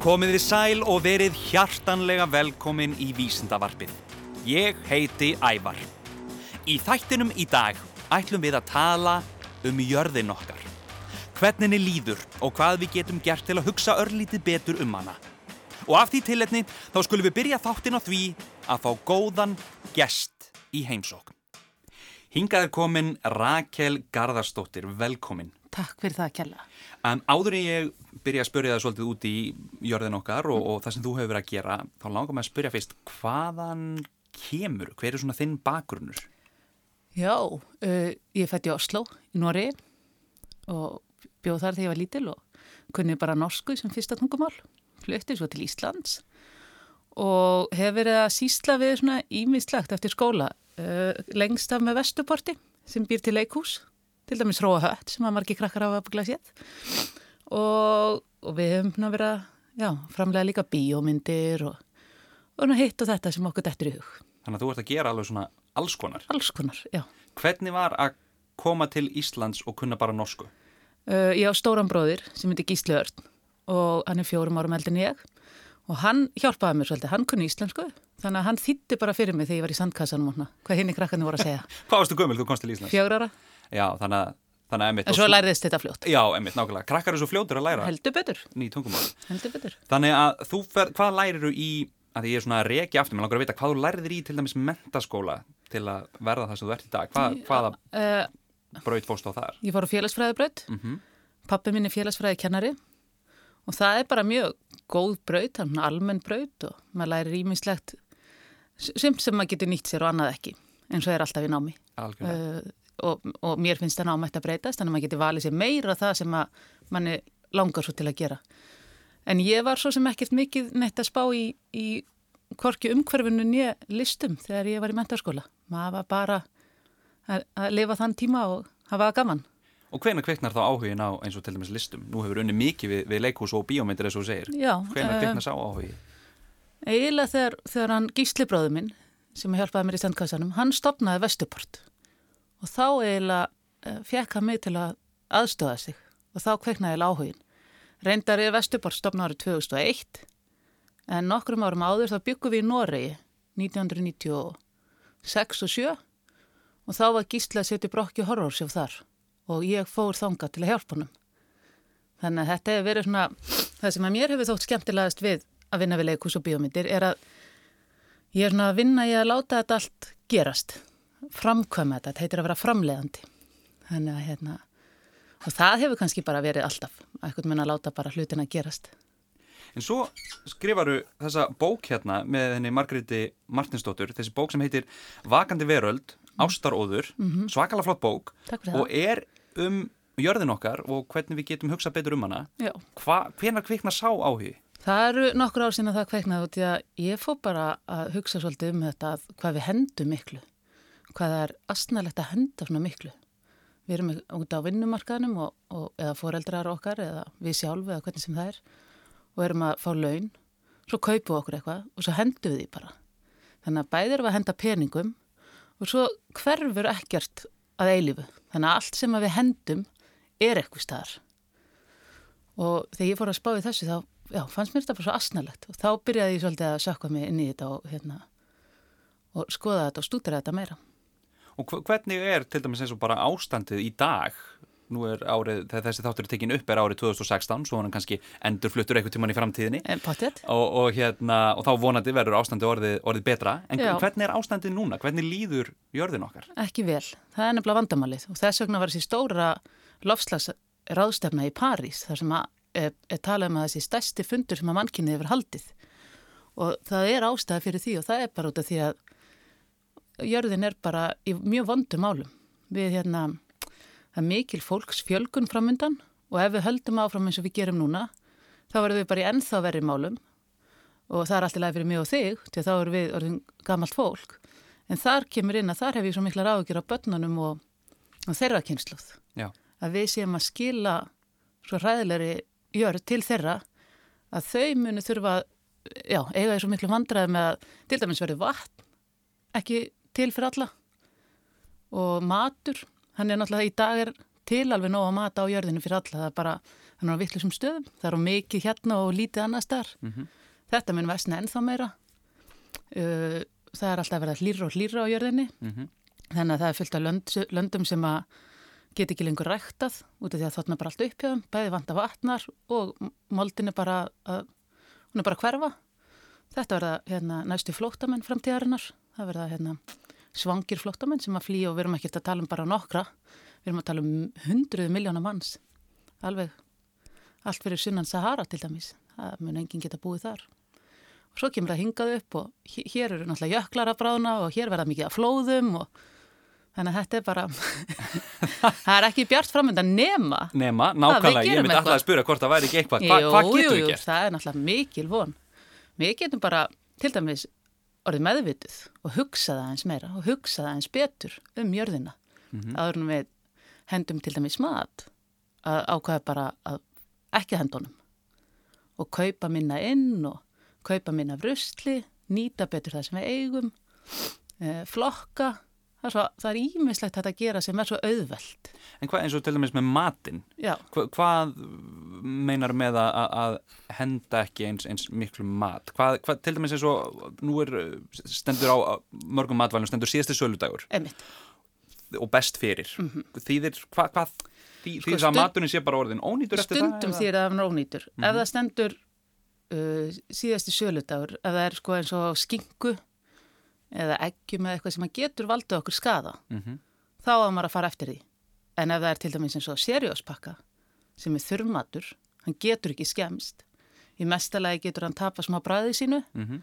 Komið þið sæl og verið hjartanlega velkomin í Vísindavarpið. Ég heiti Ævar. Í þættinum í dag ætlum við að tala um jörðin okkar. Hvernig henni líður og hvað við getum gert til að hugsa örlítið betur um hana. Og af því tilletni þá skulum við byrja þáttin á því að fá góðan gest í heimsókn. Hingað er komin Rakel Garðarsdóttir, velkomin. Takk fyrir það að kella. En áður en ég byrja að spyrja það svolítið út í jörðin okkar og, og það sem þú hefur verið að gera, þá langar maður að spyrja fyrst, hvaðan kemur? Hver er svona þinn bakgrunnur? Já, uh, ég fætti í Oslo í Nóri og bjóð þar þegar ég var lítil og kunni bara norsku sem fyrsta tungumál, flutti svo til Íslands og hef verið að sísla við svona ímislegt eftir skóla, uh, lengst af með Vestuporti sem býr til leikús, til dæmis Róa Hött sem að margi krakkar hafa byggla sétt og, og við hefum verið að framlega líka bíómyndir og, og hitt og þetta sem okkur dettur í hug. Þannig að þú ert að gera alveg svona alls konar. Alls konar, já. Hvernig var að koma til Íslands og kunna bara norsku? Uh, ég á stóran bróðir sem heitir Gísli Örn og hann er fjórum árum eldin ég og hann hjálpaði mér svolítið, hann kunni íslensku þannig að hann þýtti bara fyrir mig þegar ég var í sandkassanum og hvað hinn í krakkarnir voru að segja Hvað varstu gömul þú komst til Íslands? Fjögur ára Já, þannig að, þannig að emitt En svo læriðist þetta fljótt. Já, emitt, nákvæmlega, krakkar er svo fljótur að læra Heldur betur. Ný tungumál. Heldur betur. Þannig að þú fer, hvað læriru í að ég er svona að reykja aftur, mér langar að vita hvað þú læriðir í til dæmis mentaskóla til að verða það sem þú ert í dag? Hvað, hvaða uh, braut fórst á þar? Ég fór á félagsfræðibraut. Mm -hmm. Pappi minn er félagsfræði kennari og það er bara mjög góð braut, þannig almenn braut og maður lærir maður ekki eins og er alltaf í námi. Uh, og, og mér finnst það námætt að breytast þannig að maður getur valið sér meira það sem að manni langar svo til að gera en ég var svo sem ekkert mikið neitt að spá í, í korki umhverfinu nýja listum þegar ég var í mentarskóla maður var bara að, að lifa þann tíma og hafa gaman Og hvenær kveiknar þá áhugin á eins og til dæmis listum? Nú hefur unni mikið við, við leikhús og bíómyndir eins og segir. Já, Hvenær eh, kveiknar sá áhugi? Eiginlega þegar, þegar hann Gísli bróðu minn sem hjálpaði mér í standkassanum, hann stopnaði Vestuport og þá eiginlega uh, fekk hann mig til að aðstöða sig og þá kveiknaði eiginlega áhugin. Reyndar er Vestuport stopnaði árið 2001 en nokkrum árum áður þá byggum við í Noregi 1996 og 7 og þá var Gísli að setja brokki horrorsjóf þar og ég fór þanga til að hjálpa honum. Þannig að þetta hefur verið svona, það sem að mér hefur þótt skemmtilegast við að vinna við leikus og bíómyndir er að ég er svona að vinna í að láta þetta allt gerast, framkvæma þetta, þetta heitir að vera framleiðandi. Þannig að hérna, og það hefur kannski bara verið alltaf, eitthvað með að láta bara hlutin að gerast. En svo skrifaru þessa bók hérna með henni Margréti Martinsdóttur, þessi bók sem heitir Vakandi veröld, ástaróður, mm -hmm. svakalega flott bók og er um jörðin okkar og hvernig við getum hugsað betur um hana. Hva, hvenar kviknar sá áhugi? Það eru nokkur ár sína það kveiknaði að ég fór bara að hugsa svolítið um þetta að hvað við hendum miklu, hvað það er astnalegt að henda svona miklu. Við erum út á vinnumarkaðnum og, og, eða foreldrar okkar eða við sjálf eða hvernig sem það er og erum að fá laun, svo kaupum við okkur eitthvað og svo hendum við því bara. Þannig að bæðir við að henda peningum og svo hverfur ekkert að eilifu. Þannig að allt sem að við hendum er eitthvað staðar. Og þegar ég fór að spá í þessu þá já, fannst mér þetta bara svo asnalegt og þá byrjaði ég svolítið að sökka mig inn í þetta og, hérna, og skoða þetta og stúdra þetta meira. Og hvernig er til dæmis eins og bara ástandið í dag? Nú er árið, þessi þáttur er tekin upp er árið 2016, svo hann kannski endur fluttur eitthvað tíman í framtíðinni. En pottet? Og, og, hérna, og þá vonandi verður ástandið orðið, orðið betra. En Já. hvernig er ástandið núna? Hvernig líður jörðin okkar? Ekki vel. Það er nefnilega vandamálið og þess vegna var þessi stóra lofslagsráðstefna í París þar sem að, er, er talað um að þessi stærsti fundur sem að mannkynnið hefur haldið og það er ástæði fyrir því og það er bara út af því að jörðin er bara í mjög vondum álum. Við hérna, það er mikil fólks fjölgun framundan og ef við höldum áfram eins og við gerum núna þá verðum við bara í ennþá verri málum og það er alltaf læg fyrir mig og þig til þá erum við orðin gamalt fólk en þar kemur inn að þar hef ég svo mikla ráðgjur á börnunum og, og þeirra kynsluð Já. að við séum að skila svo ræðilegri jörð til þeirra að þau munu þurfa já, eiga því svo miklu vandræði með að til dæmis verði vatn ekki til fyrir alla og matur, hann er náttúrulega í dag er til alveg nóg að mata á jörðinu fyrir alla, það er bara þannig á vittlusum stöðum. Það er á mikið hérna og lítið annar starf. Mhm. Þetta mun vestna ennþá meira. Uh, það er alltaf að verða hlýra og hlýra á jörðinni. Mhm. Þannig að það er fullt af lönd, löndum sem að get ekki lengur ræktað út af því að þarna bara allt upphjöðum, bæði vanda vatnar og moldin er bara, að, hún er bara að hverfa. Þetta verða hérna, næstu flóttamenn framtíðarinnar. Það verða hérna, svangir flóttamenn sem að flýja og við erum ekkert að tala um bara nokkra. Við erum að tala um hundruðu miljóna manns. Alveg allt fyrir sunnan Sahara til dæmis. Það mun enginn geta búið þar. Og svo kemur það hingað upp og hér- eru náttúrulega jöklar að brána og hér verða mikið að flóðum og þannig að þetta er bara, það er ekki bjart framöndan nema. Nema, nákvæmlega, ég myndi alltaf að spura hvort það væri ekki eitthvað. Hva, Jú, hvað getur jú, við jú, gert? Það er náttúrulega mikil von. Við getum bara til dæmis orðið meðvituð og hugsaða eins meira og hugsaða eins betur um jörðina. Mhm. Áður en við hendum til dæmis mat að ákvæða bara að ekki hendunum og kaupa minna inn og kaupa minna vrustli, nýta betur það sem við eigum, e, flokka. Það er, svo, það er ímislegt hægt að gera sem er svo auðvelt. En hvað eins og til dæmis með matinn? Hva, hvað meinar með að, að- henda ekki eins, eins miklu mat? Hvað, hvað til dæmis eins og nú er uh, stendur á mörgum matvælum, stendur síðasti söludagur emitt. og best fyrir. Þýðir, hva, hvað, þý, Mhm. Sko, þýðir það að maturinn sé bara orðin ónýtur eftir það? Stundum eða? þýr að það er ónýtur. Mhm. Ef það stendur uh, síðasti söludagur, ef það er sko eins og skinku eða eggjum eða eitthvað sem að getur valdið okkur skada, Mhm. þá á maður að fara eftir því. En ef það er til dæmis eins og serióspakka sem er þurrmatur, hann getur ekki skemst. Í mestalagi getur hann tapa smá bræði sínu, Mhm.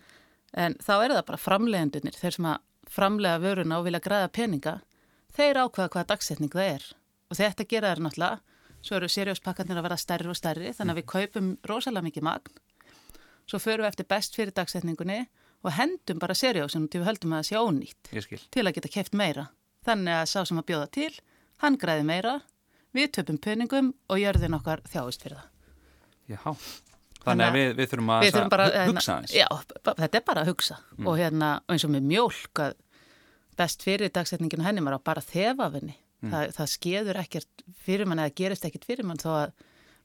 en þá er það bara framleiðendunir, þeir sem að framlega vöruna og vilja græða peninga, þeir ákveða hvaða dagsetning það er. Og þetta gera þær náttúrulega, svo eru serióspakkarnir að verða stærri og stærri, þannig að við kaupum rosalega mikið magn. Svo förum við eftir best fyrir dagsetningunni og hendum bara seriósum til við höldum að það sé ónýtt til að geta keft meira. Þannig að sá sem að bjóða til, hann græði meira, við töpum peningum og jörðin okkar þjáist fyrir það. Já. Þannig Þannig að að við, við þurfum að, Við þurfum bara, hu- hérna, hugsa eins. Já, ba- þetta er bara að hugsa og hérna, eins og með mjólk að best fyrir dagsetninginu henni maður á bara að þefa af henni. Það, það skeður ekkert fyrir mann eða gerist ekkert fyrir mann þó að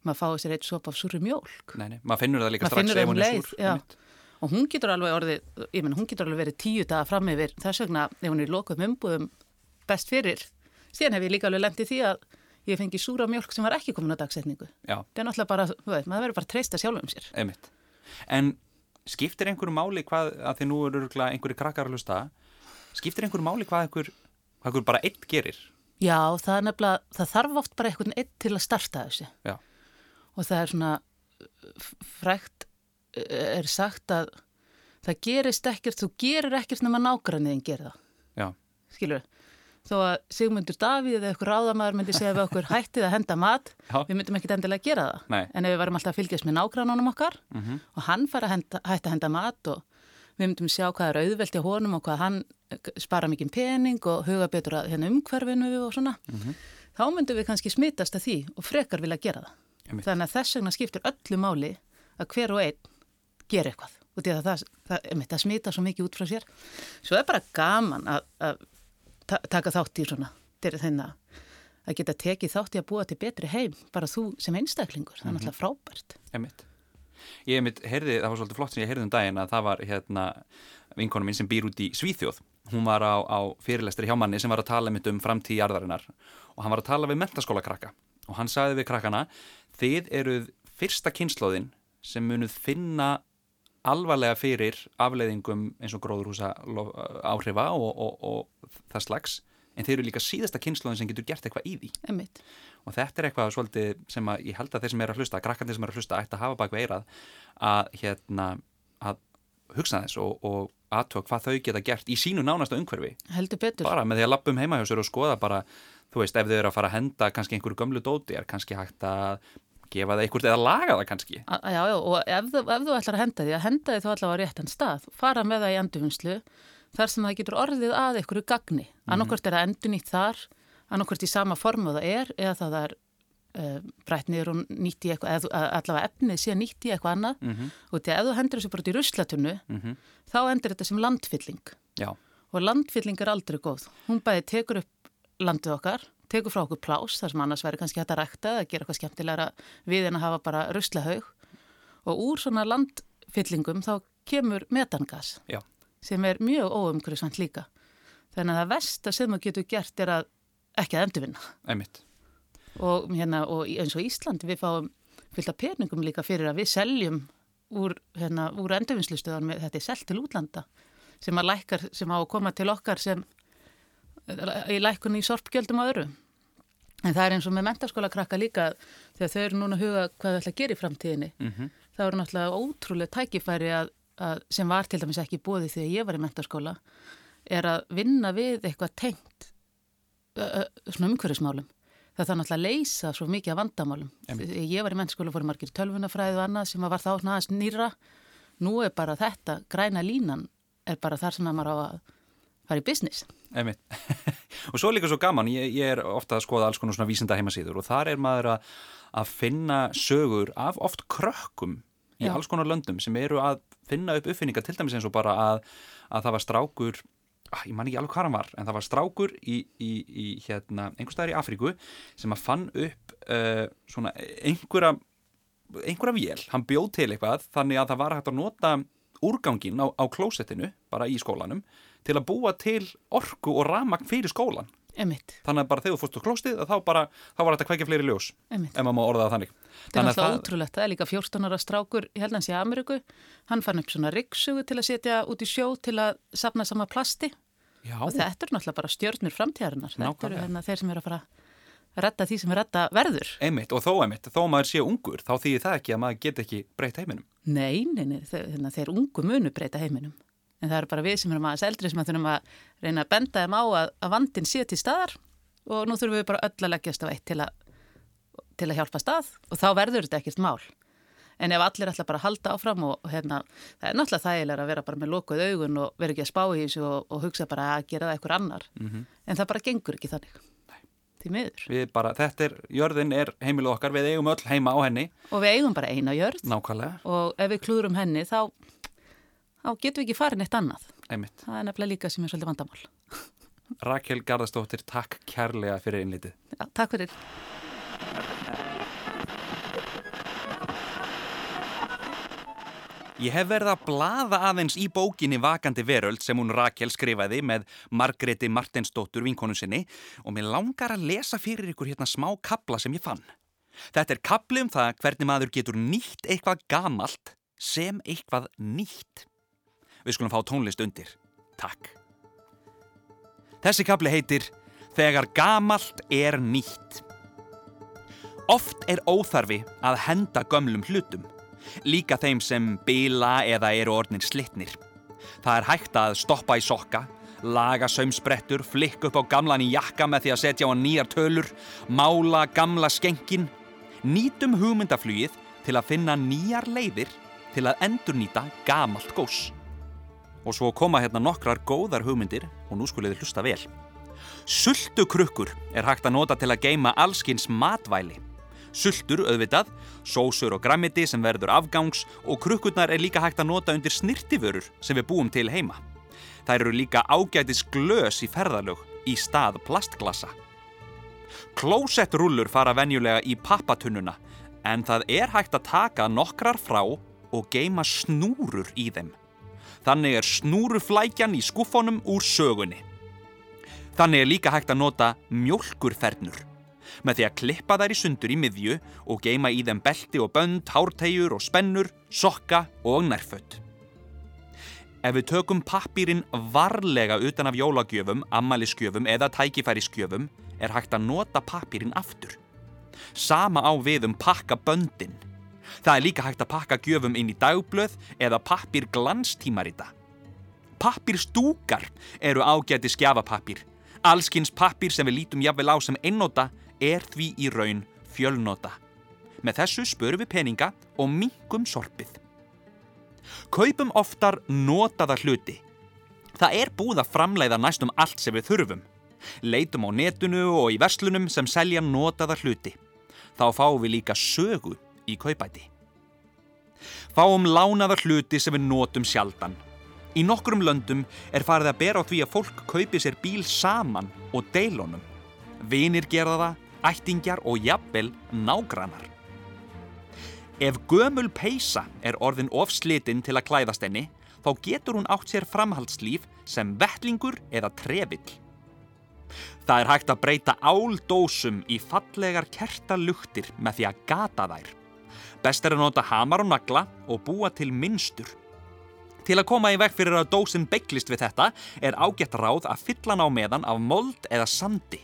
maður fái sér eitt sopa af súri mjólk. Nei, nei, maður finnur það líka strax ef um hún er súr. Og hún getur alveg orðið, ég menn, hún getur alveg verið tíu daga fram yfir þess vegna ef hún er í lokuðum umbúðum best fyrir. Síðan hef ég líka alveg lendið því að ég fengi súra mjólk sem var ekki komin á dagsetningu. Já, Það er náttúrulega bara, veit, maður verður bara að treysta sjálfum sér. einmitt. En skiptir einhverju máli hvað, að því nú eru einhverju krakkar að hlusta, skiptir einhverju máli hvað einhver, hvað einhver bara einn gerir? Já, það er nefnilega, það þarf oft bara einhvern einn til að starta þessu. Já. Og það er svona frækt er sagt að það gerist ekkert, þú gerir ekkert nema nágranniðin gerir það. Já, Skilur, þó að Sigmundur Davíð eða eitthvað ráðamaður myndi segja við okkur hættið að henda mat, Já. við myndum ekkert endilega gera það. Nei. En ef við varum alltaf að fylgjast með nágrannunum okkar Mhm. og hann fara að henda, hætta að henda mat og við myndum sjá hvað er auðvelt hjá honum og hvað hann eh, spara mikið pening og huga betur að hérna umhverfinu og svona. Mhm. Þá myndum við kannski smitast að því og frekar vilja gera það. Þannig að þess vegna skiptir öllu máli að hver og einn gera eitthvað. Og því að það, það, það smita svo mikið út frá sér. Svo er bara gaman að, að ta taka þátt í svona, til þennan að geta tekið þátt í að búa til betri heim, bara þú sem einstaklingur, það er náttúrulega frábært. einmitt. Ég einmitt heyrði, það var svolítið flott sem ég heyrði um daginn að það var hérna vinkonu mín sem býr út í Svíþjóð. Hún var á, á fyrirlestri hjá manni sem var að tala um framtíð jarðarinnar og hann var að tala við mentaskóla krakka og hann sagði við krakkana þið eruð fyrsta kynnslóðin sem munuð finna alvarlega fyrir afleiðingum eins og gróðurhúsa áhrifa og, og, og það slags en þeir eru líka síðasta kynnslóðin sem getur gert eitthvað í því. Einmitt. og þetta er eitthvað svolítið sem að ég held að þeir sem eru að hlusta, krakkandi sem eru að hlusta ætti að hafa bak við eirað að, hérna, að hugsa þess og, og aðtöða hvað þau geta gert í sínu nánasta umhverfi. Bara með því að lappum heima hjá sér og skoða bara, þú veist, ef þau eru að fara að henda kannski einhverju gömlu dóti, er kannski hægt að gefa það einhvert eða laga það kannski A, já, já, og ef, þú- ef þú ætlar að henda því, að henda því þá allavega á réttan stað, fara með það í endurvinnslu, þar sem það getur orðið að einhverju gagni. Annarkvort er það endurnýtt þar, annarkvort í sama formu það er, eða það er uh, brætt niður og nýtt í eitthvað, eða allavega efnið sé nýtt í eitthvað annað. mm -hmm. Og því að ef þú hendur þessu bara út í ruslatunnu, Mhm. þá endur þetta sem landfylling. Já, Og landfylling er aldrei góð. Hún bæði tekur upp landið okkar, tekur frá okkur plás þar sem annars verður kannski hægt að rækta eða gera eitthvað skemmtilegra við en að hafa bara ruslahaug og úr svona landfyllingum þá kemur metangas Já. sem er mjög óumhverfisvænt líka. Þannig að það versta sem þú getur gert er að ekki að endurvinna einmitt. og, hérna, og eins og Íslandi við fáum fylgta peningum líka fyrir að við seljum úr, hérna, úr endurvinnslustöðan með þetta er selt til útlanda sem að lækkar, sem á að koma til okkar sem í lækkun í sorpgjöldum og öðru. En það er eins og með mentaskóla krakka líka þegar þau eru núna að huga hvað þau ætla að gera í framtíðinni. Mm Það eru náttúrulega ótrúlega tækifæri að, að, sem var til dæmis ekki bóði þegar ég var í mentaskóla er að vinna við eitthvað tengt ö, svona umhverfismálum. Það þarf náttúrulega að leysa svo mikið af vandamálum. Þegar ég var í mentaskóla fóru margir tölvunafræði og annað sem var þá svona aðeins nýra. Nú er bara þetta, græna línan er bara þar sem að maður á að fara í business. Einmitt. og svo er líka svo gaman, ég, ég er ofta að skoða alls konar svona vísinda heimasíður og þar er maður að, að finna sögur af oft krökkum í Já. alls konar löndum sem eru að finna upp uppfinningar til dæmis eins og bara að, að það var strákur, ah, ég man ekki alveg hvað hann var, en það var strákur í, í, í hérna, einhver staðar í Afríku sem að fann upp uh, svona einhverja, einhverja vél, hann bjóð til eitthvað þannig að það var hægt að nota úrgangin á, á klósettinu, bara í skólanum til að búa til orku og ramagn fyrir skólan. Emitt, Þannig að bara þegar þú fórst á klóstið þá, bara, þá var þetta kveikja fleiri ljós, emitt. ef maður má orða það þannig. Þetta er það- ótrúlegt, það er líka 14 ára strákur, ég held hans í Ameríku, hann fann upp svona ryggsugu til að setja út í sjó til að safna sama plasti Já, og þetta eru náttúrulega bara stjörnur framtíðarinnar, þetta eru hérna þeir sem eru að fara að redda því sem er redda verður. einmitt og þó einmitt, þó maður sé ungur, þá þýðir það ekki að maður get ekki breytt heiminum. Nei, nei, nei þeir, hérna, þeir ungu munu breyta heiminum, en það eru bara við sem erum aðeins eldri sem að þurfum að reyna að benda þeim á að, að vandin sé til staðar og nú þurfum við bara öll að leggjast á eitt til að, til að hjálpa stað og þá verður þetta ekkert mál. En ef allir ætla bara að halda áfram og, hérna, það er náttúrulega þægilega að vera bara með lokuð augun og vera ekki að spá í þessu og, og hugsa bara að gera það einhver annar. Mhm. En það bara gengur ekki þannig. Því miður. Við bara, þetta er, jörðin er heimilu okkar, við eigum öll heima á henni, Og við eigum bara eina jörð nákvæmlega, og ef við klúðurum henni þá, þá getum við ekki farin eitt annað. einmitt. Það er nefnilega líka sem er svolítið vandamál. Rakel Garðarsdóttir, takk kærlega fyrir innlitið. Já, takk fyrir. Ég hef verið að blaða aðeins í bókinni Vakandi veröld sem hún Rakel skrifaði með Margreti Martinsdóttur vinkonu sinni og mér langar að lesa fyrir ykkur hérna smá kabla sem ég fann. Þetta er kabli um það hvernig maður getur nýtt eitthvað gamalt sem eitthvað nýtt. Við skulum fá tónlist undir. Takk. Þessi kabli heitir Þegar gamalt er nýtt. Oft er óþarfi að henda gömlum hlutum líka þeim sem bila eða eru orðnir slittnir. Það er hægt að stoppa í sokka, laga saumsprettur, flikka upp á gamlan í jakka með því að setja á nýjar tölur, mála gamla skenkin. Nýtum hugmyndaflugið til að finna nýjar leiðir til að endurnýta gamalt gós. Og svo koma hérna nokkrar góðar hugmyndir og nú skulið þið hlusta vel. Sultukrukkur er hægt að nota til að geima allskins matvæli. Sultur auðvitað, sósur og grammiti sem verður afgangs og krukkurnar er líka hægt að nota undir snirtiförur sem við búum til heima. Þær eru líka ágætis glös í ferðalög í stað plastglasa. Klósettrúllur fara venjulega í pappatunnuna en það er hægt að taka nokkrar frá og geima snúrur í þeim. Þannig er snúruflækjan í skuffonum úr sögunni. Þannig er líka hægt að nota mjólkurfernur með því að klippa þær í sundur í miðju og geima í þeim belti og bönd, hártegjur og spennur, sokka og nærfött. Ef við tökum pappírinn varlega utan af jólagjöfum, ammælisgjöfum eða tækifærisgjöfum er hægt að nota pappírinn aftur. Sama á við um pakka böndin. Það er líka hægt að pakka gjöfum inn í dagblöð eða pappír glanstímarita. Pappírstúkar eru ágæti skjafapappír. Allskins pappír sem við lítum jafnvel á sem einnóta er því í raun fjölnóta. Með þessu spörum við peninga og minkum sorpið. Kaupum oftar notaða hluti. Það er búið að framleiða næstum allt sem við þurfum. Leitum á netinu og í verslunum sem selja notaða hluti. Þá fáum við líka sögu í kaupæti. Fáum lánaða hluti sem við notum sjaldan. Í nokkrum löndum er farið að bera á því að fólk kaupi sér bíl saman og deilunum. vinir gera það, ættingjar og jafnvel nágrannar. Ef gömul peisa er orðin ofslitinn til að klæðast henni, þá getur hún átt sér framhaldslíf sem vettlingur eða trefill. Það er hægt að breyta áldósum í fallegar kertaluktir með því að gata þær. Best er að nota hamar og nagla og búa til minnstur. Til að koma í veg fyrir að dósin beiglist við þetta er ágætt ráð að fylla ná meðan af mold eða sandi.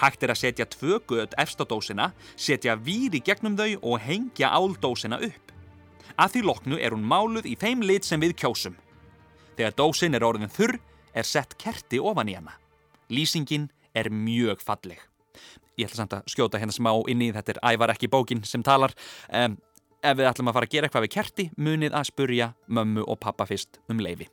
Hægt er að setja tvö göð efst á dósina, setja víri gegnum þau og hengja áldósina upp. Að því loknu er hún máluð í þeim lit sem við kjósum. Þegar dósin er orðin þurr er sett kerti ofan í hana. Lýsingin er mjög falleg. Ég ætla samt að skjóta hérna smá inn í þetta er ævar ekki bókin sem talar. Um, ef við ætlum að fara að gera eitthvað við kerti, munið að spurja mömmu og pappa fyrst um leifi.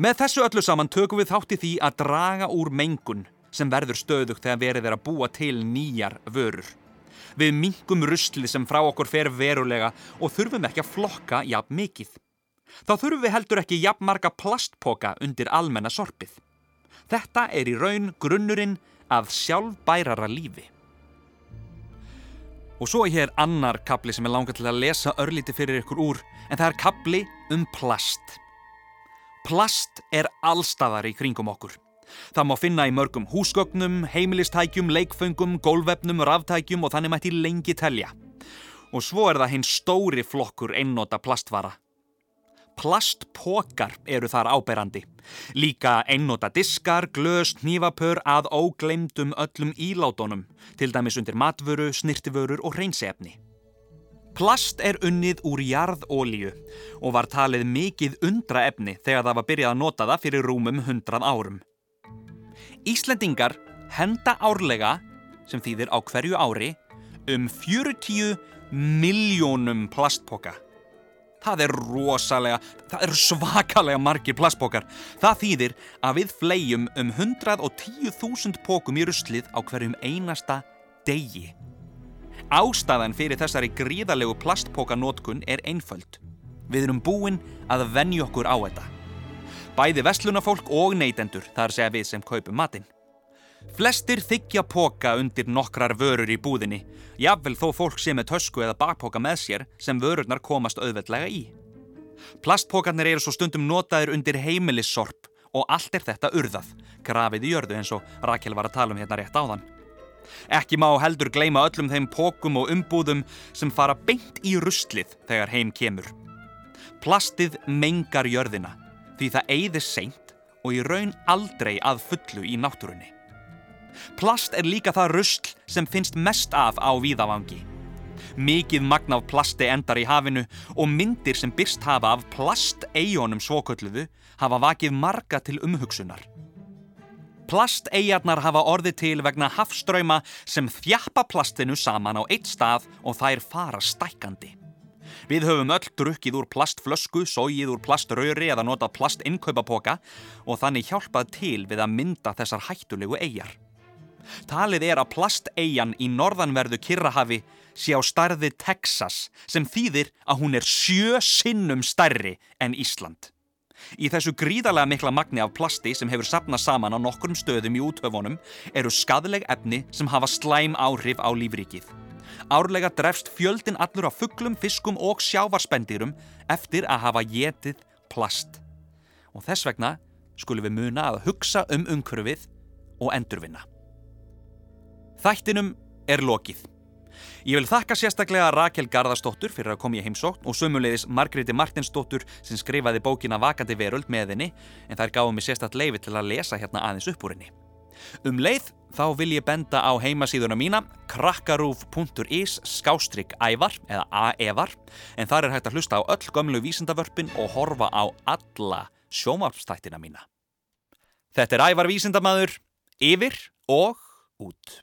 Með þessu öllu saman tökum við þátti því að draga úr mengun sem verður stöðugt þegar verið er að búa til nýjar vörur. Við mingum ruslið sem frá okkur fer verulega og þurfum ekki að flokka jafn mikið. Þá þurfum við heldur ekki jafn marga plastpoka undir almenna sorpið. Þetta er í raun grunnurinn að sjálfbærara lífi. Og svo er hér annar kapli sem er langar til að lesa örlíti fyrir ykkur úr, en það er kapli um plast. Plast er allstaðar í kringum okkur. Það má finna í mörgum húsgögnum, heimilistækjum, leikföngum, gólvefnum, ráftækjum og þannig mætti lengi telja. Og svo er það hinn stóri flokkur einnota plastvara. Plastpokar eru þar áberandi. Líka einnota diskar, glös, hnífapör að ógleimdum öllum ílátonum, til dæmis undir matvöru, snirtiförur og hreinsefni. Plast er unnið úr jarðólíu og var talið mikið undra efni þegar það var byrjað að nota það fyrir rúmum hundrað árum. Íslendingar henda árlega, sem þýðir á hverju ári, um 40 miljónum plastpoka. Það er rosalega, það er svakalega margir plastpokar. Það þýðir að við flegjum um 110.000 pokum í ruslið á hverjum einasta degi. Ástæðan fyrir þessari gríðarlegu plastpokanótkun er einföld. Við erum búin að venja okkur á þetta. Bæði vestlunafólk og neytendur, þar segja við sem kaupum matinn. Flestir þykja póka undir nokkrar vörur í búðinni, jafnvel þó fólk sé með tösku eða bakpóka með sér sem vörurnar komast auðveldlega í. Plastpókarnir eru svo stundum notaður undir heimilissorp og allt er þetta urðað, grafið í jörðu eins og Rakel var að tala um hérna rétt áðan. Ekki má heldur gleima öllum þeim pókum og umbúðum sem fara beint í ruslið þegar heim kemur. Plastið mengar jörðina því það eigðir seint og í raun aldrei að fullu í náttúrunni. Plast er líka það rusl sem finnst mest af á víðavangi. Mikið magna af plasti endar í hafinu og myndir sem byrst hafa af plasteijónum svokölluðu hafa vakið marga til umhugsunar. Plasteijarnar hafa orðið til vegna hafströyma sem þjappa plastinu saman á eitt stað og þær fara stækandi. Við höfum öll drukkið úr plastflösku, sógið úr plaströri eða notað plastinnkaupapoka og þannig hjálpað til við að mynda þessar hættulegu eigjar. Talið er að plasteigjan í norðanverðu Kirrahafi sé á starði Texas sem þýðir að hún er sjö sinnum stærri en Ísland. Í þessu gríðarlega mikla magni af plasti sem hefur sapnað saman á nokkrum stöðum í útöfunum eru skadleg efni sem hafa slæm áhrif á lífrikið. Árlega drefst fjöldin allur af fugglum, fiskum og sjávarspendýrum eftir að hafa getið plast. Og þess vegna skulum við muna að hugsa um umhverfið og endurvinna. Þættinum er lokið. Ég vil þakka sérstaklega Rakel Garðarsdóttur fyrir að koma í heimsókn og sömulegis Margréti Martinsdóttur sem skrifaði bókina Vakandi veröld með henni en þær gáði mig sérstaklega leifi til að lesa hérna aðeins upp úr henni. Um leið þá vil ég benda á heimasíðuna mína krakkarúf.is skástrygg ævar eða aevar en þar er hægt að hlusta á öll gömlu vísindavörpin og horfa á alla sjómarpstættina mína. Þetta er ævar vísindamæður, yfir og út.